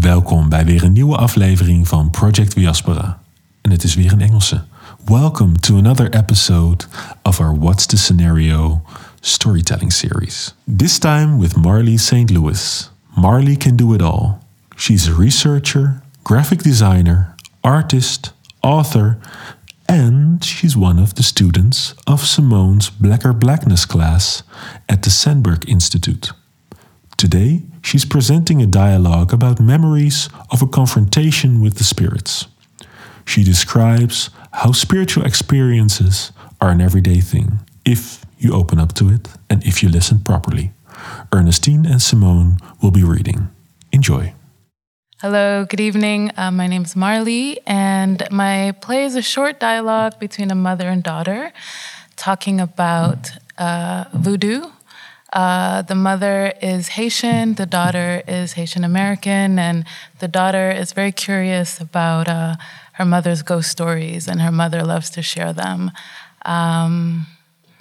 Welkom bij weer een nieuwe aflevering van Project Diaspora. En het is weer een Engelse. Welcome to another episode of our What's the Scenario storytelling series. This time with Marley St. Louis. Marley can do it all. She's a researcher, graphic designer, artist, author, and she's one of the students of Simone's Blacker Blackness class at the Sandberg Institute. Today, she's presenting a dialogue about memories of a confrontation with the spirits. She describes how spiritual experiences are an everyday thing if you open up to it and if you listen properly. Ernestine and Simone will be reading. Enjoy. Hello, good evening. Uh, my name is Marley, and my play is a short dialogue between a mother and daughter talking about uh, voodoo uh, the mother is Haitian, the daughter is Haitian American, and the daughter is very curious about uh, her mother's ghost stories, and her mother loves to share them. Um,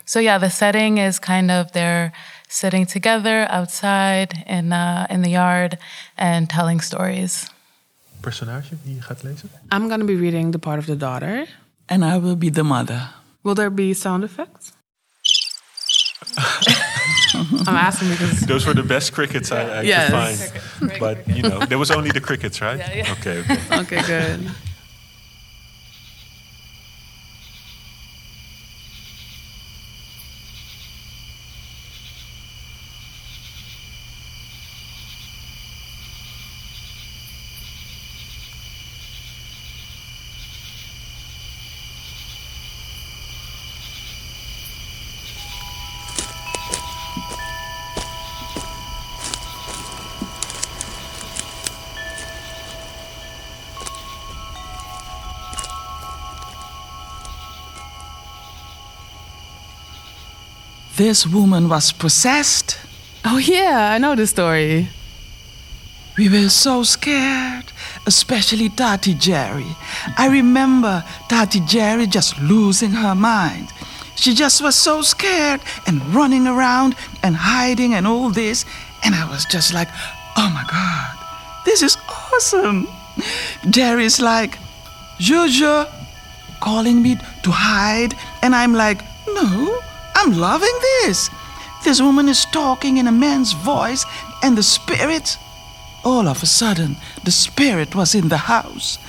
so yeah, the setting is kind of they're sitting together outside in uh, in the yard and telling stories. Personage die je gaat lezen? I'm going to be reading the part of the daughter. And I will be the mother. Will there be sound effects? I'm asking because Those were the best crickets I, I Yes. could find. But, you know, there was only the crickets, right? Yeah, yeah. Okay, okay. okay, good. This woman was possessed. Oh yeah, I know the story. We were so scared, especially Tati Jerry. I remember Tati Jerry just losing her mind. She just was so scared and running around and hiding and all this. And I was just like, oh my God, this is awesome. Jerry's like, Jojo, calling me to hide. And I'm like, no, I'm loving this. This woman is talking in a man's voice, and the spirit. All of a sudden, the spirit was in the house.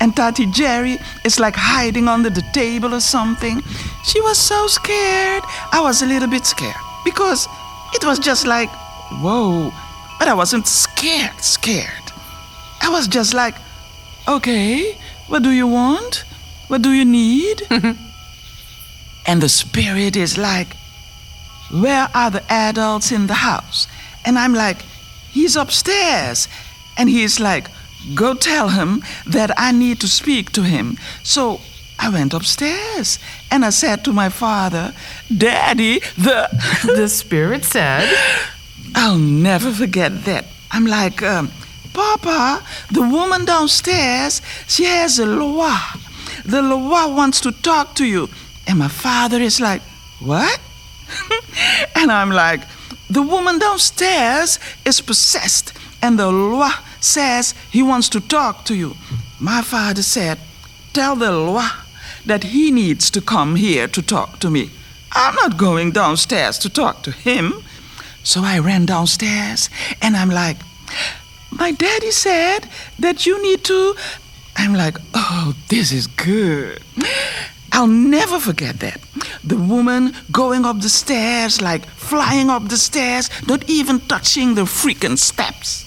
And Tati Jerry is like hiding under the table or something. She was so scared. I was a little bit scared because it was just like, whoa. But I wasn't scared, scared. I was just like, okay, what do you want? What do you need? and the spirit is like, where are the adults in the house? And I'm like, he's upstairs. And he's like, go tell him that I need to speak to him. So I went upstairs and I said to my father, Daddy, the. The spirit said, I'll never forget that. I'm like, um, Papa, the woman downstairs, she has a loa. The loa wants to talk to you. And my father is like, What? and I'm like, The woman downstairs is possessed, and the loa says he wants to talk to you. My father said, Tell the loa that he needs to come here to talk to me. I'm not going downstairs to talk to him. So I ran downstairs and I'm like, My daddy said that you need to. I'm like, Oh, this is good. I'll never forget that. The woman going up the stairs, like flying up the stairs, not even touching the freaking steps.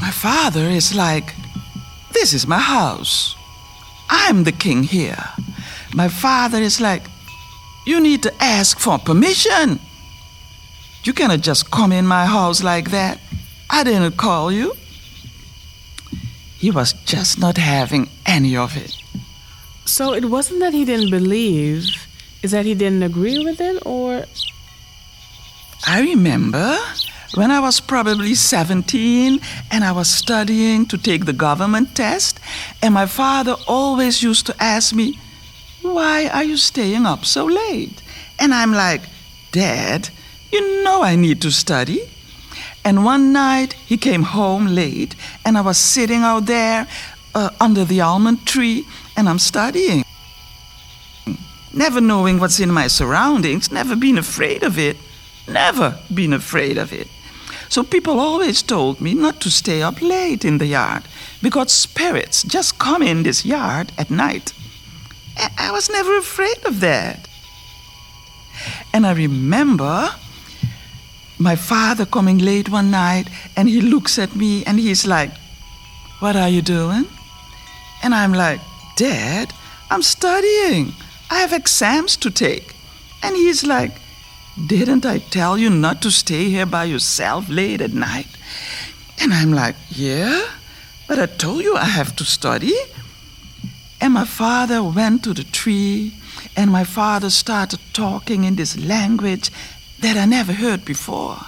My father is like, This is my house. I'm the king here. My father is like, You need to ask for permission. You cannot just come in my house like that. I didn't call you. He was just not having any of it. so it wasn't that he didn't believe, is that he didn't agree with it, or I remember when I was probably 17 and I was studying to take the government test, and my father always used to ask me, Why are you staying up so late? And I'm like, Dad, you know I need to study. And one night he came home late, and I was sitting out there uh, under the almond tree, and I'm studying. Never knowing what's in my surroundings, never been afraid of it, never been afraid of it. So people always told me not to stay up late in the yard because spirits just come in this yard at night. I was never afraid of that. And I remember my father coming late one night and he looks at me and he's like, What are you doing? And I'm like, Dad, I'm studying. I have exams to take. And he's like, Didn't I tell you not to stay here by yourself late at night? And I'm like, Yeah, but I told you I have to study. And my father went to the tree, and my father started talking in this language that I never heard before.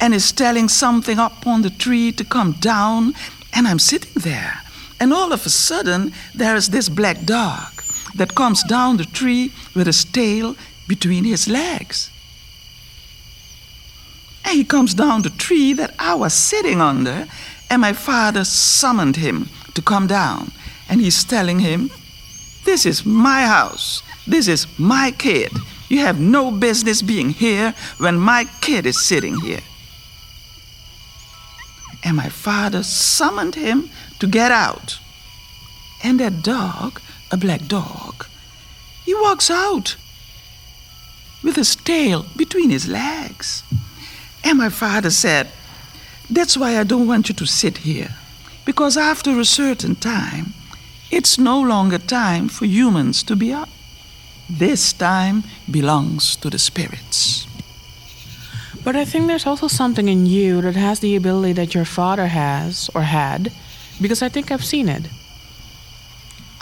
And is telling something up on the tree to come down, and I'm sitting there. And all of a sudden, there's this black dog that comes down the tree with his tail between his legs. And he comes down the tree that I was sitting under, and my father summoned him to come down. And he's telling him, This is my house. This is my kid. You have no business being here when my kid is sitting here. And my father summoned him to get out. And that dog, a black dog, he walks out with his tail between his legs. And my father said, That's why I don't want you to sit here. Because after a certain time, it's no longer time for humans to be up. This time belongs to the spirits. But I think there's also something in you that has the ability that your father has or had, because I think I've seen it.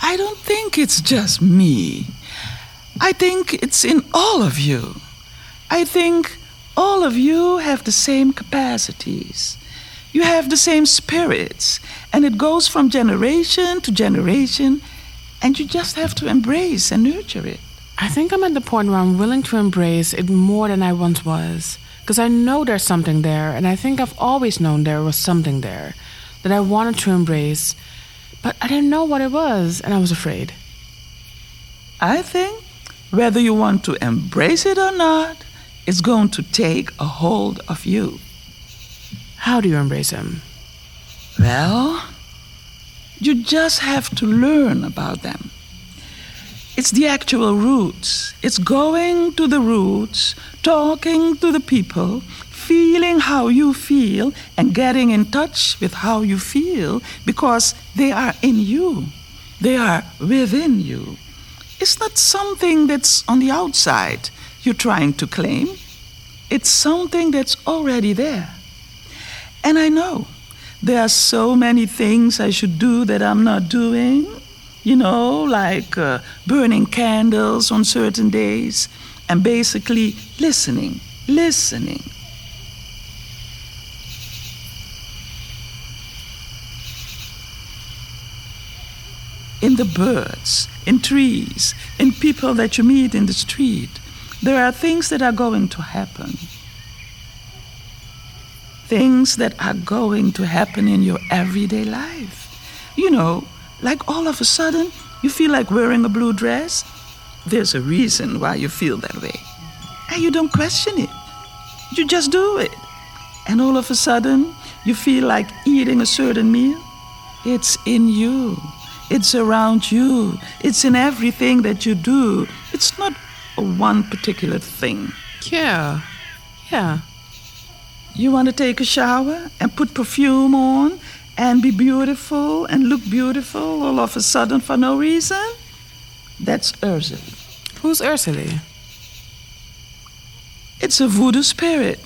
I don't think it's just me. I think it's in all of you. I think all of you have the same capacities. You have the same spirits, and it goes from generation to generation, and you just have to embrace and nurture it. I think I'm at the point where I'm willing to embrace it more than I once was. Because I know there's something there, and I think I've always known there was something there that I wanted to embrace, but I didn't know what it was, and I was afraid. I think whether you want to embrace it or not, it's going to take a hold of you. How do you embrace them? Well, you just have to learn about them. It's the actual roots. It's going to the roots, talking to the people, feeling how you feel, and getting in touch with how you feel because they are in you, they are within you. It's not something that's on the outside you're trying to claim, it's something that's already there. And I know there are so many things I should do that I'm not doing, you know, like uh, burning candles on certain days and basically listening, listening. In the birds, in trees, in people that you meet in the street, there are things that are going to happen things that are going to happen in your everyday life. You know, like all of a sudden, you feel like wearing a blue dress. There's a reason why you feel that way. And you don't question it, you just do it. And all of a sudden, you feel like eating a certain meal. It's in you, it's around you, it's in everything that you do. It's not a one particular thing. Yeah. Yeah. You want to take a shower and put perfume on and be beautiful and look beautiful all of a sudden for no reason? That's Erzulie. Who's Erzulie? It's a voodoo spirit.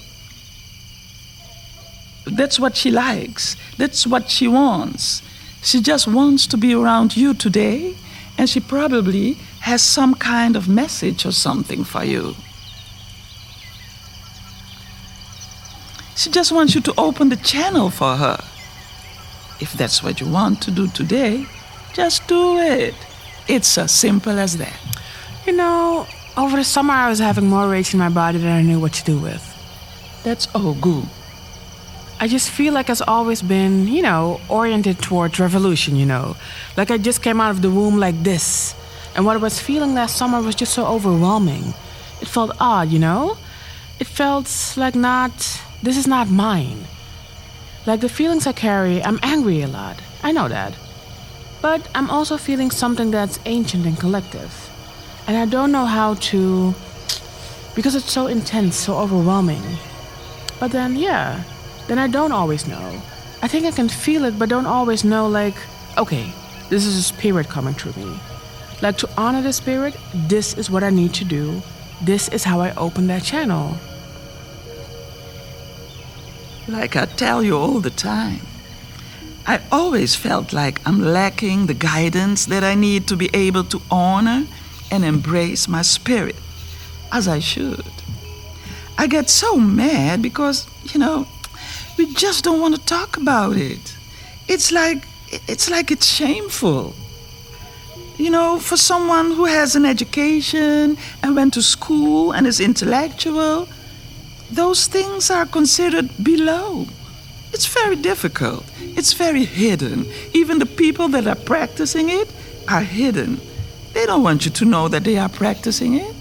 That's what she likes. That's what she wants. She just wants to be around you today, and she probably has some kind of message or something for you. She just wants you to open the channel for her. If that's what you want to do today, just do it. It's as simple as that. You know, over the summer I was having more rage in my body than I knew what to do with. That's all good. I just feel like I've always been, you know, oriented towards revolution, you know. Like I just came out of the womb like this. And what I was feeling last summer was just so overwhelming. It felt odd, you know? It felt like not, this is not mine. Like the feelings I carry, I'm angry a lot. I know that. But I'm also feeling something that's ancient and collective. And I don't know how to, because it's so intense, so overwhelming. But then, yeah, then I don't always know. I think I can feel it, but don't always know, like, okay, this is a spirit coming through me. Like, to honor the spirit, this is what I need to do. This is how I open that channel. Like I tell you all the time, I always felt like I'm lacking the guidance that I need to be able to honor and embrace my spirit, as I should. I get so mad because, you know, we just don't want to talk about it. It's like it's like it's shameful. You know, for someone who has an education and went to school and is intellectual, those things are considered below. It's very difficult. It's very hidden. Even the people that are practicing it are hidden. They don't want you to know that they are practicing it.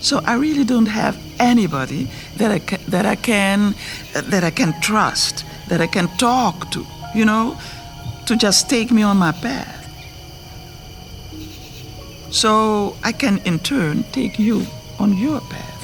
So I really don't have anybody that I can, that I can that I can trust, that I can talk to, you know, to just take me on my path. So I can in turn take you on your path.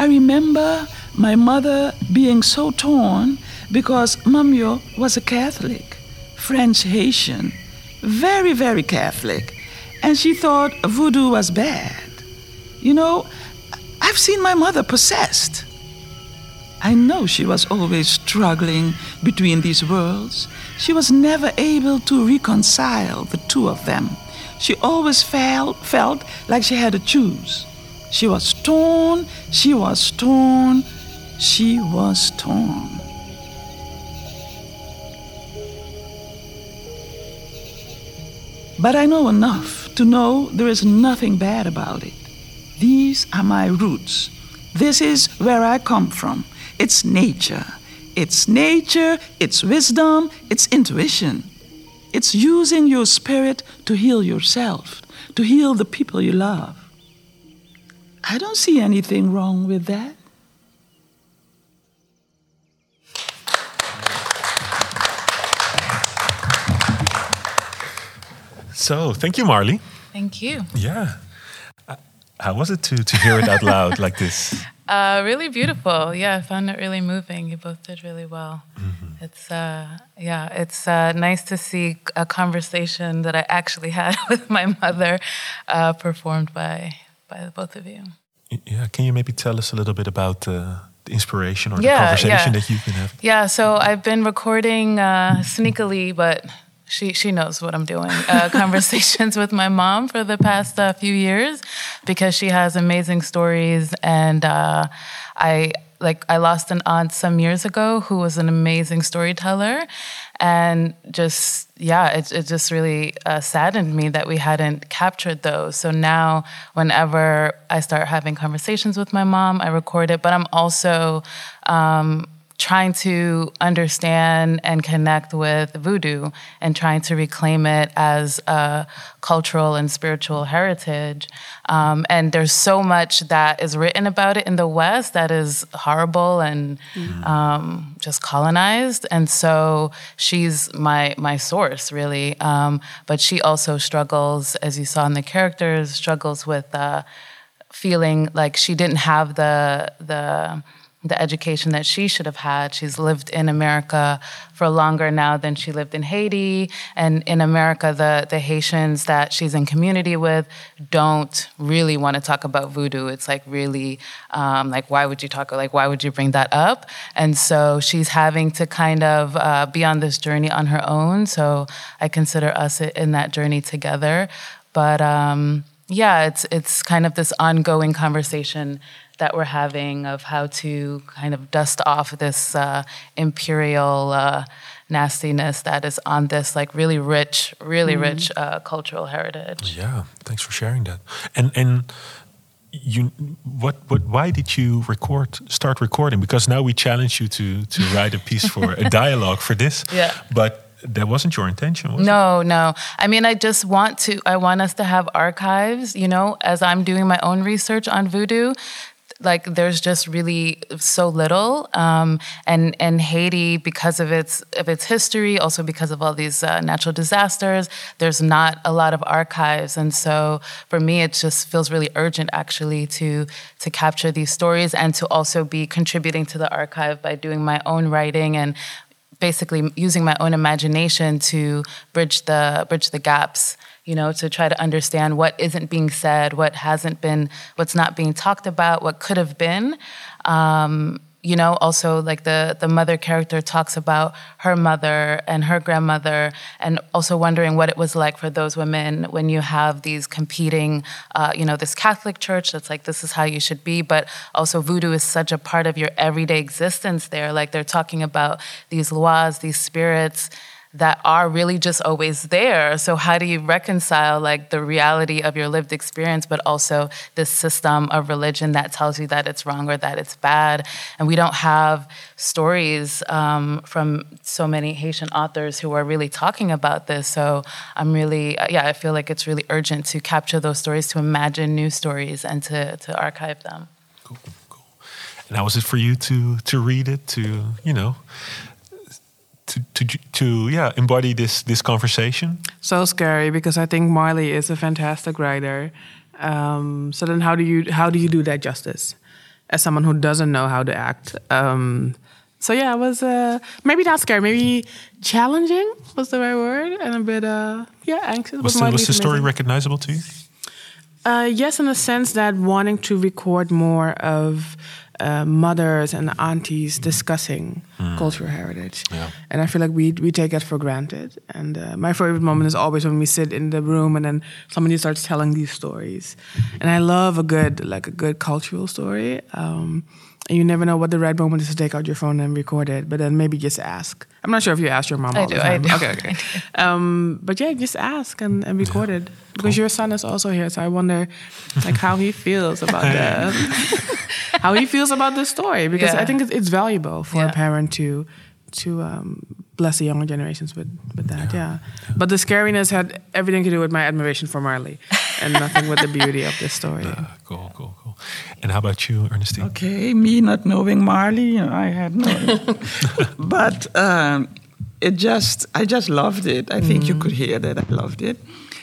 I remember my mother being so torn because Mamio was a Catholic, French Haitian, very, very Catholic, and she thought voodoo was bad. You know, I've seen my mother possessed. I know she was always struggling between these worlds. She was never able to reconcile the two of them. She always felt, felt like she had to choose. She was torn, she was torn, she was torn. But I know enough to know there is nothing bad about it. These are my roots. This is where I come from. It's nature. It's nature, it's wisdom, it's intuition. It's using your spirit to heal yourself, to heal the people you love. I don't see anything wrong with that. So, thank you, Marley. Thank you. Yeah. Uh, How was it to, to hear it out loud like this? Uh, really beautiful. Yeah, I found it really moving. You both did really well. It's uh, yeah, it's uh, nice to see a conversation that I actually had with my mother uh, performed by by the both of you. Yeah, can you maybe tell us a little bit about uh, the inspiration or the conversation yeah. that you've been having? Yeah, so I've been recording uh, sneakily, but she she knows what I'm doing. Uh, conversations with my mom for the past uh, few years because she has amazing stories, and uh, I like I lost an aunt some years ago who was an amazing storyteller, and just yeah, it it just really uh, saddened me that we hadn't captured those. So now, whenever I start having conversations with my mom, I record it, but I'm also um, trying to understand and connect with voodoo and trying to reclaim it as a cultural and spiritual heritage. Um, and there's so much that is written about it in the West that is horrible and um, just colonized. And so she's my my source, really. Um, but she also struggles, as you saw in the characters, struggles with. Uh, feeling like she didn't have the the the education that she should have had. She's lived in America for longer now than she lived in Haiti. And in America, the, the Haitians that she's in community with don't really want to talk about voodoo. It's like really, um, like, why would you talk, like, why would you bring that up? And so she's having to kind of uh, be on this journey on her own. So I consider us in that journey together. But, um, yeah, it's it's kind of this ongoing conversation that we're having of how to kind of dust off this uh, imperial uh, nastiness that is on this like really rich, really Mm-hmm. rich uh, cultural heritage. Yeah, thanks for sharing that. And and you, what what? Why did you record? Start recording? Because now we challenge you to to write a piece for a dialogue for this. Yeah. But that wasn't your intention, was it? No, no. I mean, I just want to, I want us to have archives, you know, as I'm doing my own research on voodoo. Like, there's just really so little, um, and and Haiti because of its of its history, also because of all these uh, natural disasters. There's not a lot of archives, and so for me, it just feels really urgent, actually, to to capture these stories and to also be contributing to the archive by doing my own writing and basically using my own imagination to bridge the bridge the gaps you know to try to understand what isn't being said what hasn't been what's not being talked about what could have been. Um, you know also like the the mother character talks about her mother and her grandmother and also wondering what it was like for those women when you have these competing uh, you know this catholic church that's like this is how you should be but also voodoo is such a part of your everyday existence there. Like they're talking about these loas these spirits that are really just always there. So how do you reconcile like the reality of your lived experience, but also this system of religion that tells you that it's wrong or that it's bad? And we don't have stories um, from so many Haitian authors who are really talking about this. So I'm really, yeah, I feel like it's really urgent to capture those stories, to imagine new stories, and to to archive them. Cool, cool. And how was it for you to to read it? To you know. To, to, to yeah embody this this conversation So scary because I think Marley is a fantastic writer. Um, so then, how do you how do you do that justice as someone who doesn't know how to act? Um, so yeah, it was uh, maybe not scary, maybe challenging was the right word, and a bit uh, yeah anxious. was but the, was the story recognizable to you Uh, yes, in the sense that wanting to record more of uh, mothers and aunties discussing cultural heritage, Yeah. and I feel like we we take that for granted. And uh, my favorite moment is always when we sit in the room and then somebody starts telling these stories, and I love a good like a good cultural story. Um, and you never know what the right moment is to take out your phone and record it, but then maybe just ask. I'm not sure if you ask your mom. I all do, the I time. do. Okay, okay. Um, but yeah, just ask and, and record it because your son is also here. So I wonder, like, how he feels about that, how he feels about this story because I think it's, it's valuable for a parent to to um, bless the younger generations with with that. Yeah. But the scariness had everything to do with my admiration for Marley and nothing with the beauty of this story. Uh, cool cool cool and how about you Ernestine Okay, me not knowing Marley, I had no. but um, it just, I just loved it. I think you could hear that I loved it.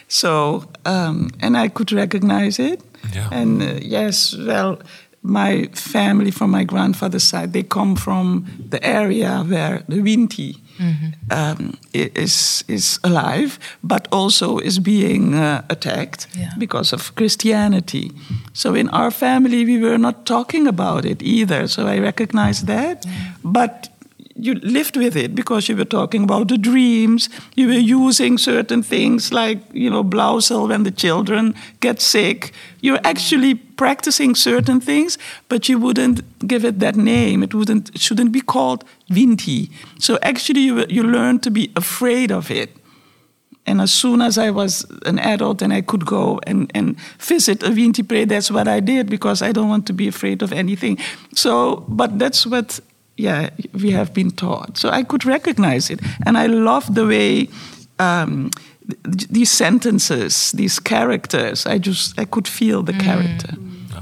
So, um, and I could recognize it. Yeah. And uh, yes, well, my family from my grandfather's side, they come from the area where the Winti um, is is alive, but also is being uh, attacked Yeah. because of Christianity. So in our family, we were not talking about it either. So I recognize that, but you lived with it because you were talking about the dreams. You were using certain things like you know blauwsel when the children get sick. You're actually practicing certain things, but you wouldn't give it that name. It wouldn't shouldn't be called Winti. So actually, you you learn to be afraid of it. And as soon as I was an adult and I could go and, and visit a Winti Pre, that's what I did because I don't want to be afraid of anything. So, but that's what, yeah, we have been taught. So I could recognize it. And I love the way um, th- these sentences, these characters, I just, I could feel the character.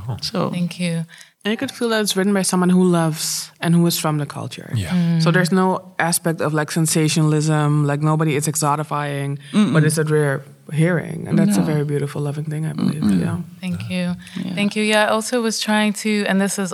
oh. So, Thank you. And you could feel that it's written by someone who loves and who is from the culture. Yeah. So there's no aspect of like sensationalism, like nobody is exotifying, but it's a we're hearing. And that's a very beautiful, loving thing, I believe. Yeah. Thank you. Thank you. Yeah, I also was trying to, and this is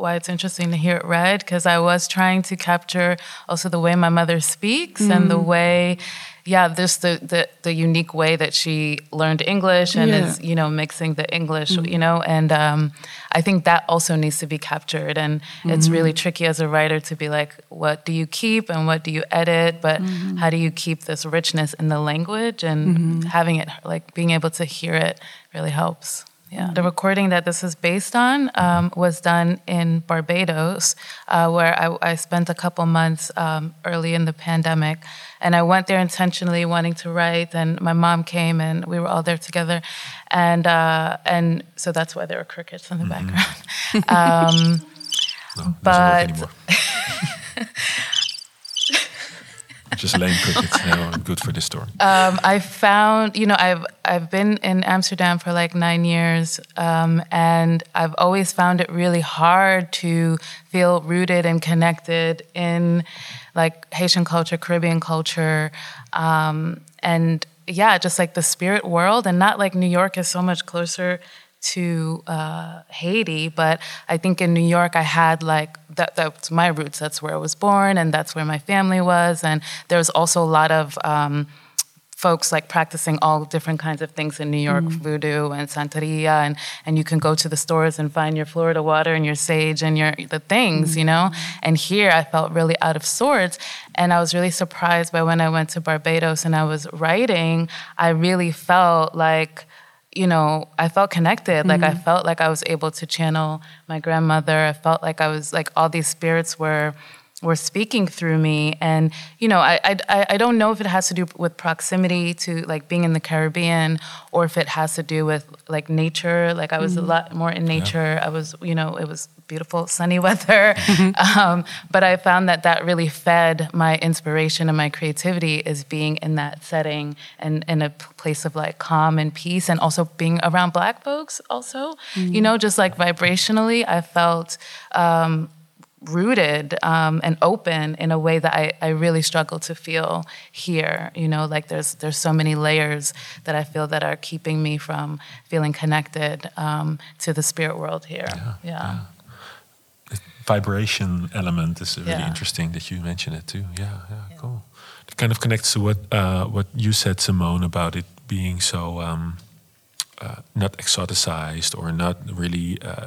why it's interesting to hear it read, because I was trying to capture also the way my mother speaks and the mm. way, yeah, just the, the the unique way that she learned English and Yeah. is you know mixing the English, mm. you know, and um, I think that also needs to be captured. And it's mm-hmm. really tricky as a writer to be like, what do you keep and what do you edit, but mm-hmm. how do you keep this richness in the language? And mm-hmm. having it like being able to hear it really helps. Yeah. The recording that this is based on um, was done in Barbados, uh, where I, I spent a couple months um, early in the pandemic. And I went there intentionally wanting to write, and my mom came, and we were all there together. And, uh, and so that's why there were crickets in the background. um, No, But-. Just lame crickets. I'm good for this story. Um, I found, you know, I've I've been in Amsterdam for like nine years, um, and I've always found it really hard to feel rooted and connected in like Haitian culture, Caribbean culture, um, and yeah, just like the spirit world, and not like New York is so much closer to uh, Haiti, but I think in New York I had like that. That's my roots. That's where I was born, and that's where my family was. And there was also a lot of um, folks like practicing all different kinds of things in New York, voodoo and Santeria, and and you can go to the stores and find your Florida water and your sage and your the things, you know. And here I felt really out of sorts, and I was really surprised by when I went to Barbados and I was writing. I really felt like you know, I felt connected. Like I mm-hmm. felt like I was able to channel my grandmother. I felt like I was like all these spirits were were speaking through me. And you know, I I I don't know if it has to do with proximity to like being in the Caribbean or if it has to do with like nature. Like I was a mm-hmm. lot more in nature. I was, you know, it was beautiful sunny weather. um, but I found that that really fed my inspiration and my creativity is being in that setting and in a place of like calm and peace and also being around black folks also. You know just like vibrationally i felt um, rooted um, and open in a way that I, I really struggle to feel here. You know like there's there's so many layers that i feel that are keeping me from feeling connected um, to the spirit world here. Yeah, vibration element is really Yeah. interesting that you mention it too. Yeah, yeah, cool. It kind of connects to what uh, what you said, Simone, about it being so um, uh, not exoticized or not really uh,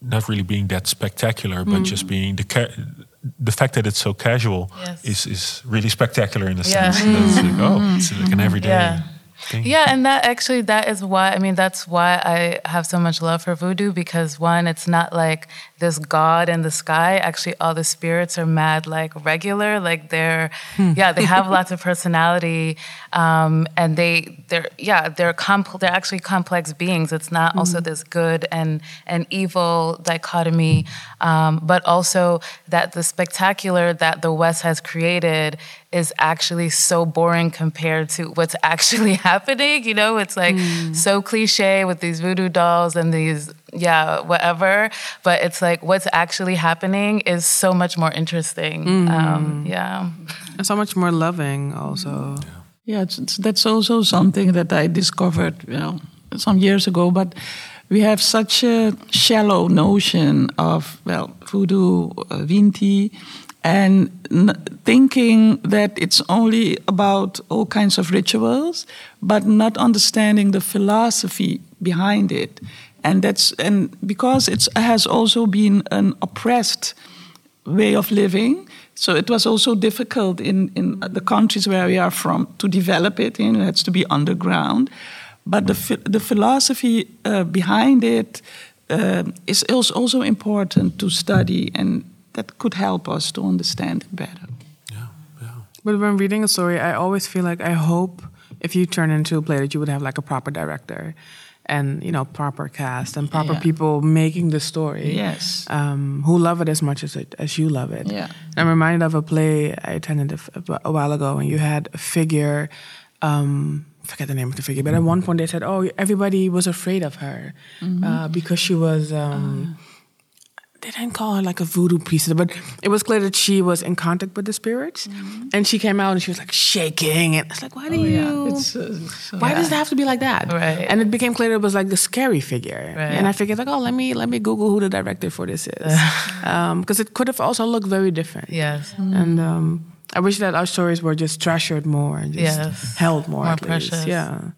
not really being that spectacular, but just being the ca- the fact that it's so casual Yes. is is really spectacular in a Yeah. sense. That's like, oh, it's like an everyday Yeah. Thing. Yeah, and that actually that is why I mean that's why I have so much love for voodoo because one, it's not like this god in the sky. Actually, all the spirits are mad like regular. Like they're yeah, they have lots of personality, um, and they they're yeah they're compl- they're actually complex beings. It's not also this good and and evil dichotomy, um, but also that the spectacular that the West has created is actually so boring compared to what's actually happening. You know, it's like so cliche with these voodoo dolls and these, yeah, whatever. But it's like what's actually happening is so much more interesting. Um, yeah. And so much more loving, also. Yeah, it's, it's, that's also something that I discovered, you know, some years ago. But we have such a shallow notion of well, voodoo, uh, Winti, and thinking that it's only about all kinds of rituals, but not understanding the philosophy behind it. And that's and because it has also been an oppressed way of living. So it was also difficult in, in the countries where we are from to develop it. You know, it has to be underground. But the, the philosophy uh, behind it uh, is is also important to study, and that could help us to understand it better. yeah, yeah. But when reading a story, I always feel like I hope if you turn into a play that you would have like a proper director and, you know, proper cast and proper Yeah. people making the story. Yes. Um, who love it as much as it, as you love it. Yeah. I'm reminded of a play I attended a while ago, and you had a figure. Um, forget the name of the figure, but at one point they said, "Oh, everybody was afraid of her uh, because she was." Um, They didn't call her like a voodoo priestess, but it was clear that she was in contact with the spirits, and she came out and she was like shaking, and it's like, why do you? It's, uh, so- why does it have to be like that? Right. And it became clear it was like the scary figure. Right. And I figured like, oh, let me let me Google who the director for this is, because it could have also looked very different. Yes. And um, I wish that our stories were just treasured more and just Yes. held more, More at least. precious. Yeah.